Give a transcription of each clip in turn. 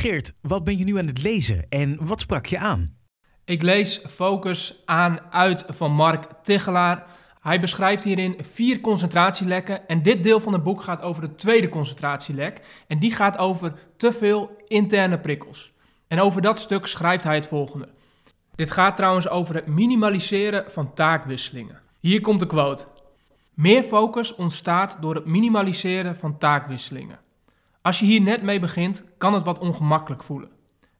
Geert, wat ben je nu aan het lezen en wat sprak je aan? Ik lees Focus aan uit van Mark Tichelaar. Hij beschrijft hierin vier concentratielekken en dit deel van het boek gaat over het tweede concentratielek en die gaat over te veel interne prikkels. En over dat stuk schrijft hij het volgende. Dit gaat trouwens over het minimaliseren van taakwisselingen. Hier komt de quote. Meer focus ontstaat door het minimaliseren van taakwisselingen. Als je hier net mee begint, kan het wat ongemakkelijk voelen.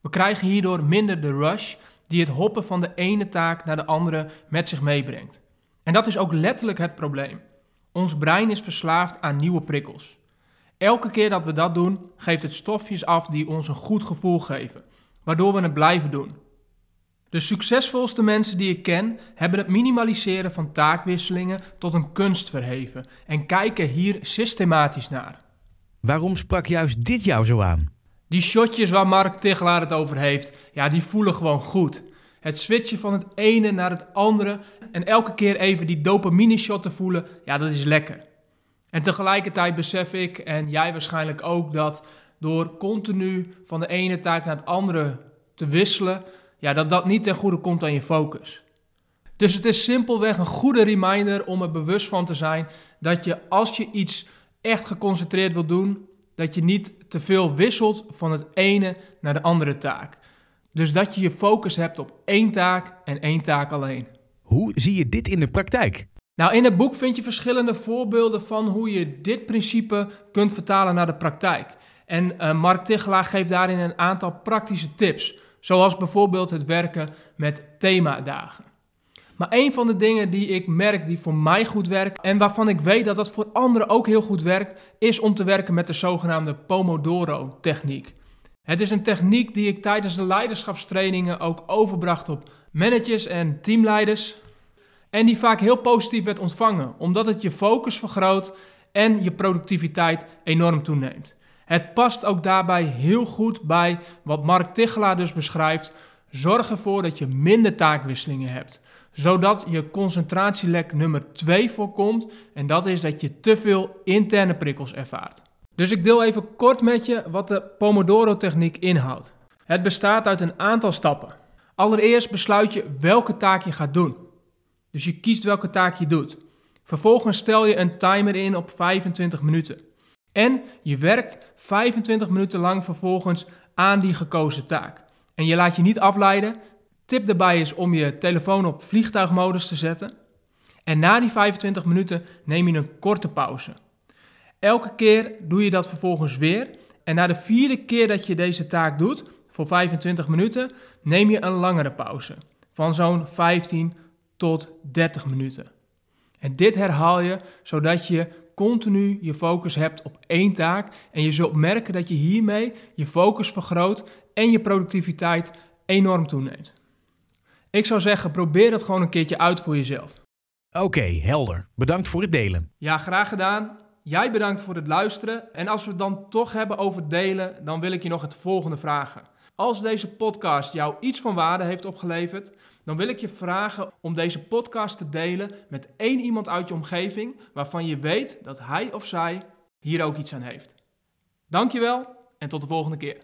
We krijgen hierdoor minder de rush die het hoppen van de ene taak naar de andere met zich meebrengt. En dat is ook letterlijk het probleem. Ons brein is verslaafd aan nieuwe prikkels. Elke keer dat we dat doen, geeft het stofjes af die ons een goed gevoel geven, waardoor we het blijven doen. De succesvolste mensen die ik ken hebben het minimaliseren van taakwisselingen tot een kunst verheven en kijken hier systematisch naar. Waarom sprak juist dit jou zo aan? Die shotjes waar Mark Tichelaar het over heeft, ja, die voelen gewoon goed. Het switchen van het ene naar het andere en elke keer even die dopamine shot te voelen, ja, dat is lekker. En tegelijkertijd besef ik, en jij waarschijnlijk ook, dat door continu van de ene taak naar het andere te wisselen, ja, dat dat niet ten goede komt aan je focus. Dus het is simpelweg een goede reminder om er bewust van te zijn dat je als je iets echt geconcentreerd wil doen, dat je niet te veel wisselt van het ene naar de andere taak. Dus dat je je focus hebt op één taak en één taak alleen. Hoe zie je dit in de praktijk? Nou, in het boek vind je verschillende voorbeelden van hoe je dit principe kunt vertalen naar de praktijk. En uh, Mark Tichelaar geeft daarin een aantal praktische tips, zoals bijvoorbeeld het werken met themadagen. Maar een van de dingen die ik merk die voor mij goed werkt en waarvan ik weet dat dat voor anderen ook heel goed werkt, is om te werken met de zogenaamde Pomodoro-techniek. Het is een techniek die ik tijdens de leiderschapstrainingen ook overbracht op managers en teamleiders. En die vaak heel positief werd ontvangen, omdat het je focus vergroot en je productiviteit enorm toeneemt. Het past ook daarbij heel goed bij wat Mark Tichelaar dus beschrijft. Zorg ervoor dat je minder taakwisselingen hebt zodat je concentratielek nummer 2 voorkomt. En dat is dat je te veel interne prikkels ervaart. Dus ik deel even kort met je wat de Pomodoro-techniek inhoudt. Het bestaat uit een aantal stappen. Allereerst besluit je welke taak je gaat doen. Dus je kiest welke taak je doet. Vervolgens stel je een timer in op 25 minuten. En je werkt 25 minuten lang vervolgens aan die gekozen taak. En je laat je niet afleiden, Tip daarbij is om je telefoon op vliegtuigmodus te zetten. En na die 25 minuten neem je een korte pauze. Elke keer doe je dat vervolgens weer. En na de vierde keer dat je deze taak doet, voor 25 minuten, neem je een langere pauze. Van zo'n 15 tot 30 minuten. En dit herhaal je zodat je continu je focus hebt op één taak. En je zult merken dat je hiermee je focus vergroot en je productiviteit enorm toeneemt. Ik zou zeggen, probeer dat gewoon een keertje uit voor jezelf. Oké, helder. Bedankt voor het delen. Ja, graag gedaan. Jij bedankt voor het luisteren. En als we het dan toch hebben over delen, dan wil ik je nog het volgende vragen. Als deze podcast jou iets van waarde heeft opgeleverd, dan wil ik je vragen om deze podcast te delen met één iemand uit je omgeving waarvan je weet dat hij of zij hier ook iets aan heeft. Dankjewel en tot de volgende keer.